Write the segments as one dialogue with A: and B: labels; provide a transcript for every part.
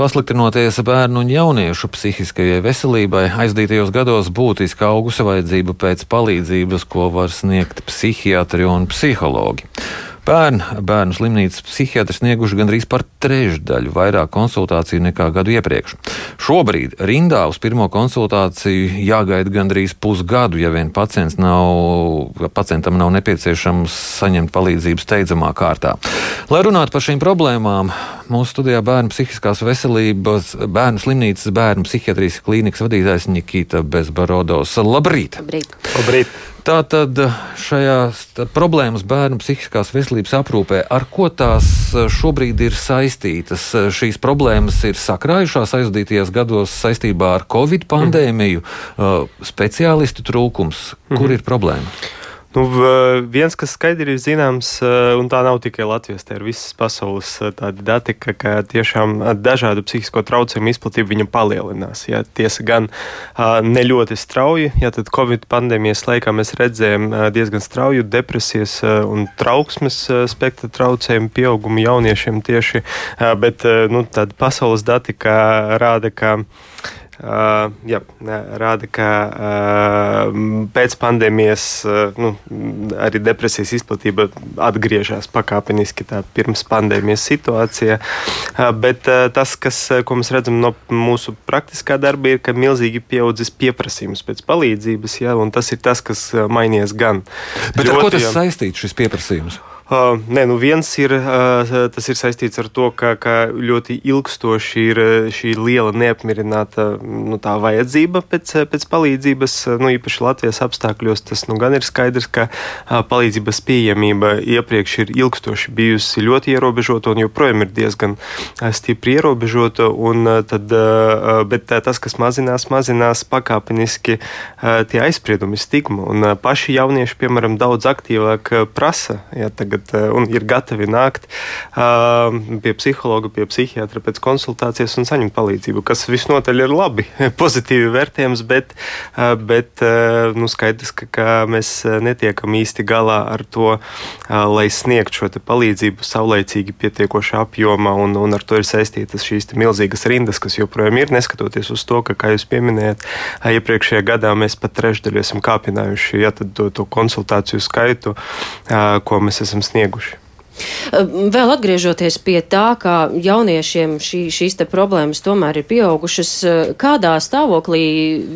A: Pasliktinoties bērnu un jauniešu psihiskajai veselībai, aizdītajos gados būtiski augusi vajadzība pēc palīdzības, ko var sniegt psihiatri un psihologi. Bērnu, bērnu slimnīcas psihiatri snieguši gandrīz par trešdaļu vairāk konsultāciju nekā gadu iepriekš. Šobrīd rindā uz pirmo konsultāciju jāgaida gandrīz pusgadu, ja vien pacients nav, pacientam nav nepieciešams saņemt palīdzību steidzamā kārtā. Lai runātu par šīm problēmām, mūsu studijā bērnu psihiskās veselības, bērnu slimnīcas, bērnu psihiatrijas klīnikas vadītājs Nikita Bezbarodos. Labrīt!
B: Labrīt!
C: Labrīt.
A: Tātad šajās problēmas bērnu psihiskās veselības aprūpē, ar ko tās šobrīd ir saistītas? Šīs problēmas ir sakrājušās aizdītajos gados saistībā ar Covid pandēmiju, mm. speciālistu trūkums. Kur mm. ir problēma?
C: Nu, viens, kas skaidri ir zināms, un tā nav tikai Latvijas, tā ir visas pasaules tāda dati, ka, ka tiešām dažādu psihisko traucējumu izplatība viņam palielinās. Ja, tiesa gan ne ļoti strauji, ja tad Covid pandēmijas laikā mēs redzējām diezgan strauju depresijas un trauksmes spektra traucējumu pieaugumu jauniešiem tieši, bet nu, tāda pasaules dati, kā rāda, ka jā, rāda, ka uh, pēc pandēmijas uh, nu, arī depresijas izplatība atgriežas pakāpeniski tā pirms pandēmijas situācijā. Uh, bet uh, tas, kas, ko mēs redzam no mūsu praktiskā darba, ir, ka milzīgi pieaudzis pieprasījums pēc palīdzības, ja, un tas ir tas, kas mainījies gan.
A: Bet ar ko tas saistīts šis pieprasījums?
C: Uh, nē, nu viens ir, uh, tas ir saistīts ar to, ka, ka ļoti ilgstoši ir šī liela neapmierināta nu, vajadzība pēc, pēc palīdzības. Nu, īpaši Latvijas apstākļos tas nu, gan ir skaidrs, ka uh, palīdzības pieejamība iepriekš ir ilgstoši bijusi ļoti ierobežota un joprojām ir diezgan stipri ierobežota. Un, tad, bet tas, kas mazinās, mazinās pakāpeniski tie aizspriedumi, stigma. Un paši jaunieši, piemēram, daudz aktīvāk prasa. Ja, tagad tagad uh, ir gatavi nākt pie psihologa, pie psihiatra pēc konsultācijas un saņemt palīdzību, kas visnotaļ ir labi, pozitīvi vērtējams, bet, bet nu, skaidrs, ka, ka mēs netiekam īsti galā ar to, lai sniegtu šo palīdzību saulēcīgi pietiekošā apjomā, un, un ar to ir saistītas šīs milzīgas rindas, kas joprojām ir, neskatoties uz to, ka, kā jūs pieminējat, iepriekšējā gadā mēs pat trešdaļu esam kāpinājuši ja, to, to konsultāciju skaitu, ko mēs esam snieguši.
B: Vēl atgriežoties pie tā, ka jauniešiem šī, šīs problēmas tomēr ir pieaugušas, kādā stāvoklī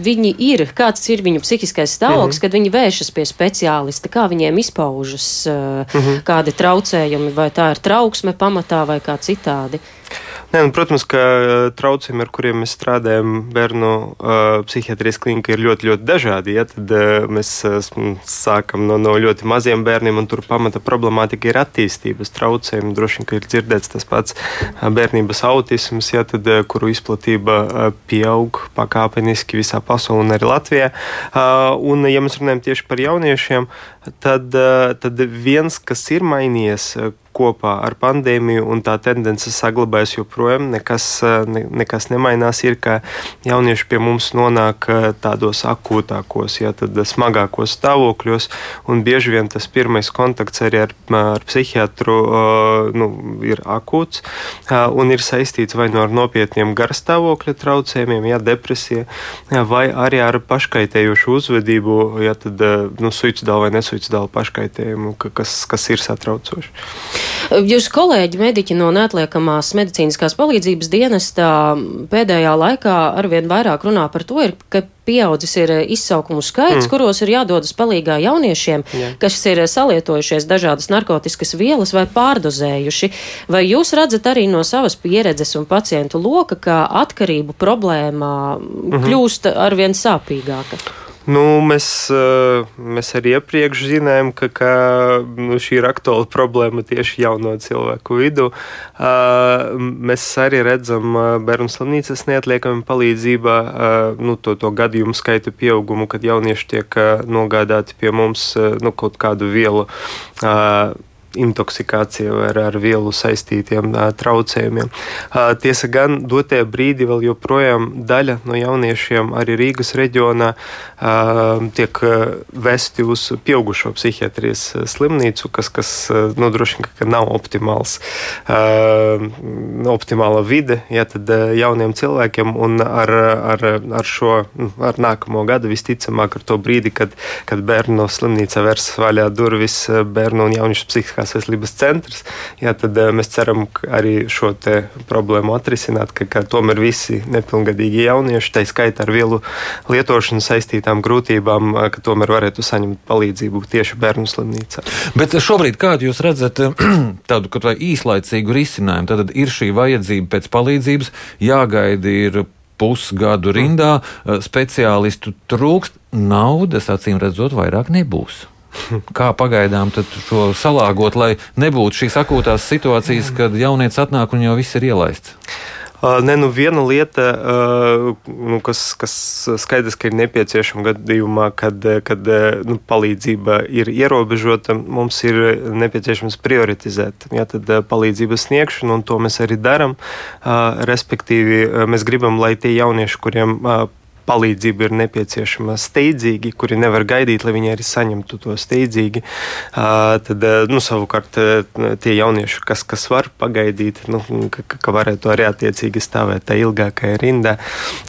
B: viņi ir, kāds ir viņu psihiskais stāvoklis, mm -hmm. kad viņi vēršas pie speciālista, kā viņiem izpaužas, mm -hmm. kādi traucējumi, vai tā ir trauksme pamatā vai kā citādi.
C: Nē, nu, protams, ka uh, traucējumi, ar kuriem mēs strādājam, bērnu uh, psihiatrijas klinikā, ir ļoti, ļoti dažādi. Ja? Tad uh, mēs uh, sākam no, no ļoti maziem bērniem, un tur pamata problemātika ir attīstības traucējumi. Droši vien, ka ir dzirdēts tas pats bērnības autisms, ja? tad, uh, kuru izplatība uh, pieaug pakāpeniski visā pasaulē un arī Latvijā. Uh, un, ja mēs runājam tieši par jauniešiem, uh, tad viens, kas ir mainījies, uh, kopā ar pandēmiju, un tā tendence saglabājas joprojām. Nekas, ne, nekas nemainās. Ir, ka jaunieši pie mums nonāk tādos akūtākos, ja tad smagākos stāvokļos, un bieži vien tas pirmais kontakts arī ar, ar psihiatru nu, ir akūts un ir saistīts vai nu ar nopietniem garstāvokļa traucējumiem, ja depresija, vai arī ar paškaitējošu uzvedību, ja tad nu, suicidālu vai nesuicidālu paškaitējumu, kas, kas ir satraucoši.
B: Jūsu kolēģi mediķi no neatliekamās medicīniskās palīdzības dienestā pēdējā laikā arvien vairāk runā par to, ir, ka pieaudzis ir izsaukumu skaits, mm. kuros ir jādodas palīgā jauniešiem, Jā. kas ir salietojušies dažādas narkotikas vielas vai pārdozējuši. Vai jūs redzat arī no savas pieredzes un pacientu loka, ka atkarību problēma mm -hmm. kļūst arvien sāpīgāka?
C: Nu, mēs, eh, mēs arī iepriekš zinājām, ka, ka nu, šī ir aktuāla problēma tieši jauno cilvēku vidū. Eh, mēs arī redzam eh, bērnu slimnīcas neatliekami palīdzībā nu, to, to gadījumu skaita pieaugumu, kad jaunieši tiek nogādāti pie mums nu, kaut kādu vielu intoksikācija vai ar, ar vielu saistītiem traucējumiem. Tiesa gan dotie brīdi vēl joprojām daļa no jauniešiem arī Rīgas reģionā tiek vesti uz pieaugušo psihiatrijas slimnīcu, kas, kas nodrošina, ka nav optimāls, optimāla vide ja, jauniem cilvēkiem un ar, ar, ar šo ar nākamo gadu visticamāk ar to brīdi, kad, kad bērnu slimnīca vērs vaļā durvis bērnu un jauniešu psihiskās veselības centrs, ja, tad mēs ceram arī šo problēmu atrisināt, ka, ka tomēr visi nepilngadīgi jaunieši, tā skaitā ar vielu lietošanu saistītām grūtībām, ka tomēr varētu saņemt palīdzību tieši bērnu slimnīcā.
A: Bet šobrīd kādu jūs redzat tādu kaut vai īslaicīgu risinājumu? Tad ir šī vajadzība pēc palīdzības, jāgaida ir pusgadu rindā, speciālistu trūkst, naudas acīm redzot vairāk nebūs. Kā pagaidām šo salāgot, lai nebūtu šīs akūtās situācijas, kad jaunieci atnāk un jau viss ir ielaists?
C: Ne, nu viena lieta, nu, kas, kas skaidrs, ka ir nepieciešama gadījumā, kad, kad nu, palīdzība ir ierobežota, mums ir nepieciešams prioritizēt ja, palīdzības sniegšanu, un to mēs arī darām. Respektīvi, mēs gribam, lai tie jaunieši, kuriem palīdzība ir nepieciešama steidzīgi, kuri nevar gaidīt, lai viņi arī saņemtu to steidzīgi. Tad, nu, savukārt, tie jaunieši, kas, kas var pagaidīt, nu, ka, ka varētu arī attiecīgi stāvēt tajā ilgākajā rindā.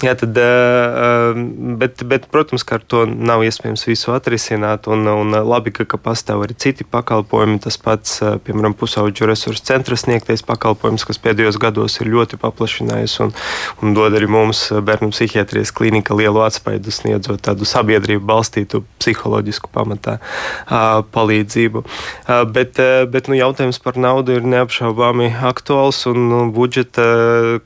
C: Jā, tad, bet, bet, protams, ka ar to nav iespējams visu atrisināt, un, un labi, ka, ka pastāv arī citi pakalpojumi. Tas pats, piemēram, pusauģu resursu centra sniegtais pakalpojums, kas pēdējos gados ir ļoti paplašinājies un, un dod arī mums bērnu psihiatrijas klīniku ka lielu atspaidu sniedzot tādu sabiedrību balstītu psiholoģisku pamatā palīdzību. Bet, bet nu, jautājums par naudu ir neapšaubāmi aktuāls un nu, budžeta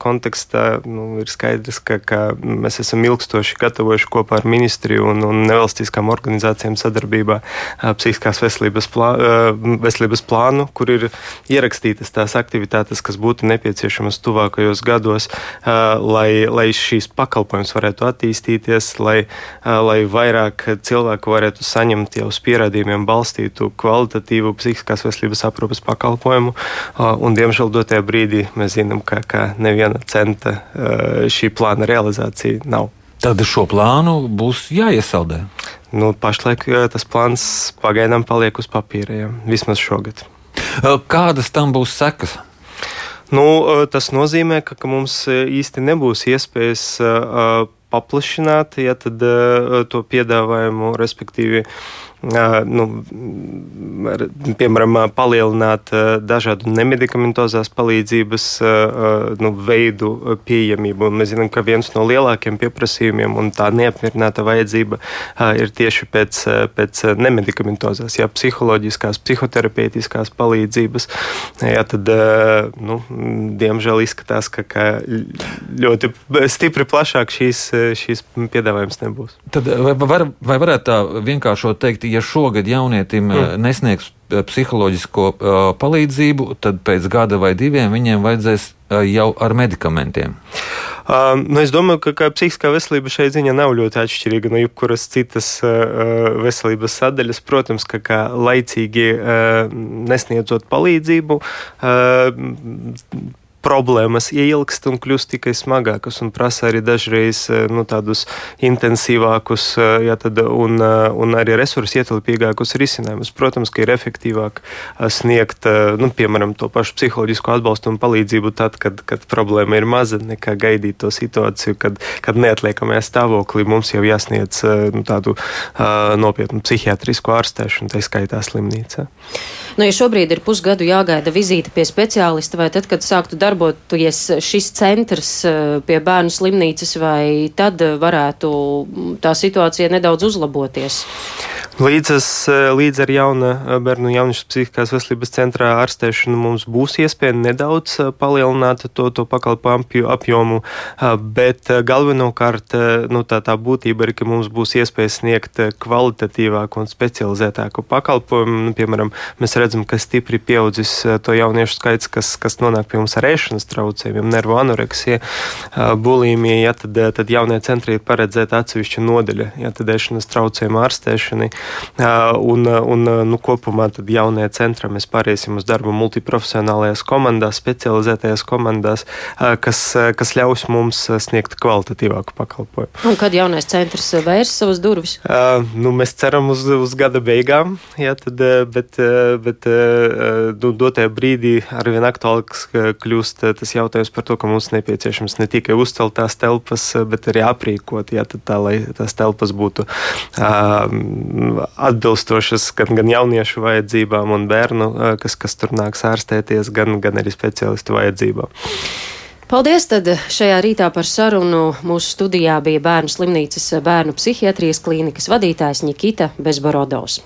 C: kontekstā nu, ir skaidrs, ka, ka mēs esam ilgstoši gatavojuši kopā ar ministriju un, un nevalstiskām organizācijām sadarbībā psihiskās veselības, plā, veselības plānu, kur ir ierakstītas tās aktivitātes, kas būtu nepieciešamas tuvākajos gados, lai, lai šīs pakalpojums varētu attīstīties attīstīties, lai, lai vairāk cilvēku varētu saņemt jau uz pierādījumiem balstītu kvalitatīvu psihiskās veselības aprūpes pakalpojumu. Un, diemžēl, dotajā brīdī mēs zinām, ka, ka neviena centa šī plāna realizācija nav.
A: Tad šo plānu būs jāiesaldē.
C: Nu, pašlaik tas plāns pagaidām paliek uz papīra, ja, vismaz šogad.
A: Kādas tam būs sekas?
C: Nu, tas nozīmē, ka, ka mums īsti nebūs iespējas paplašināt, ja tad to piedāvājumu, respektīvi nu, piemēram, palielināt dažādu nemedikamentozās palīdzības nu, veidu pieejamību. Un mēs zinām, ka viens no lielākiem pieprasījumiem un tā neapmierināta vajadzība ir tieši pēc, pēc nemedikamentozās, jā, psiholoģiskās, psihoterapeitiskās palīdzības. Jā, tad, nu, diemžēl izskatās, ka, ka ļoti stipri plašāk šīs, šīs piedāvājums nebūs.
A: Tad vai, var, vai varētu tā vienkāršot teikt, ja šogad jaunietim mm. nesniegs psiholoģisko uh, palīdzību, tad pēc gada vai diviem viņiem vajadzēs uh, jau ar medikamentiem.
C: Uh, nu es domāju, ka, ka psihiskā veselība šai ziņā nav ļoti atšķirīga no jebkuras citas veselības sadaļas. Protams, ka kā laicīgi nesniedzot palīdzību, problēmas ieilgst un kļūst tikai smagākas un prasa arī dažreiz eh, nu, tādus intensīvākus eh, ja, tad, un, eh, un arī resursu ietilpīgākus risinājumus. Protams, ka ir efektīvāk sniegt, nu, piemēram, to pašu psiholoģisko atbalstu un palīdzību tad, kad, kad problēma ir maza, nekā gaidīt to situāciju, kad, kad neatliekamajā stāvoklī mums jau jāsniedz nu, tādu uh, nopietnu psihiatrisku ārstēšanu, tā skaitā slimnīcā.
B: Nu, ja šobrīd ir pusgadu jāgaida vizīte pie speciālista, vai tad, kad sāktu darboties šis centrs eh, pie bērnu slimnīcas, vai tad varētu tā situācija nedaudz uzlaboties?
C: Līdz, es, eh, līdz ar jauna eh, bērnu un jauniešu psihiskās veselības centrā ārstēšanu mums būs iespēja nedaudz palielināt to, to pakalpojumu apjomu, bet galvenokārt nu, tā, tā būtība ir, ka mums būs iespēja sniegt kvalitatīvāku un specializētāku pakalpojumu. Nu, piemēram, mēs redzam, ka stipri pieaudzis eh, to jauniešu skaits, kas, kas nonāk pie mums ar ēšanas traucējumiem, nervu anoreksija, eh, bulimija. Ja, tad, eh, tad jaunie centri ir paredzēta atsevišķa nodeļa, ja tad ēšanas traucējumu ārstēšanai. Un, un nu, kopumā tad jaunajā centrā mēs pāriesim uz darbu multiprofesionālajās komandās, specializētajās komandās, kas, kas ļaus mums sniegt kvalitatīvāku pakalpojumu.
B: Un kad jaunais centrs vērs savas durvis?
C: Nu, mēs ceram uz, uz gada beigām, jā, tad, bet, bet nu, dotajā brīdī arvien aktuālāks kļūst tas jautājums par to, ka mums nepieciešams ne tikai uzcelt tās telpas, bet arī aprīkot, jā, tā, lai tās telpas būtu uh, atbilstošas gan, gan jauniešu vajadzībām un bērnu, kas, kas tur nāks ārstēties, gan, gan arī speciālistu vajadzībām.
B: Paldies! Tad šajā rītā par sarunu mūsu studijā bija Bērnu slimnīcas bērnu psihiatrijas klīnikas vadītājs Nikita Bezborodovs.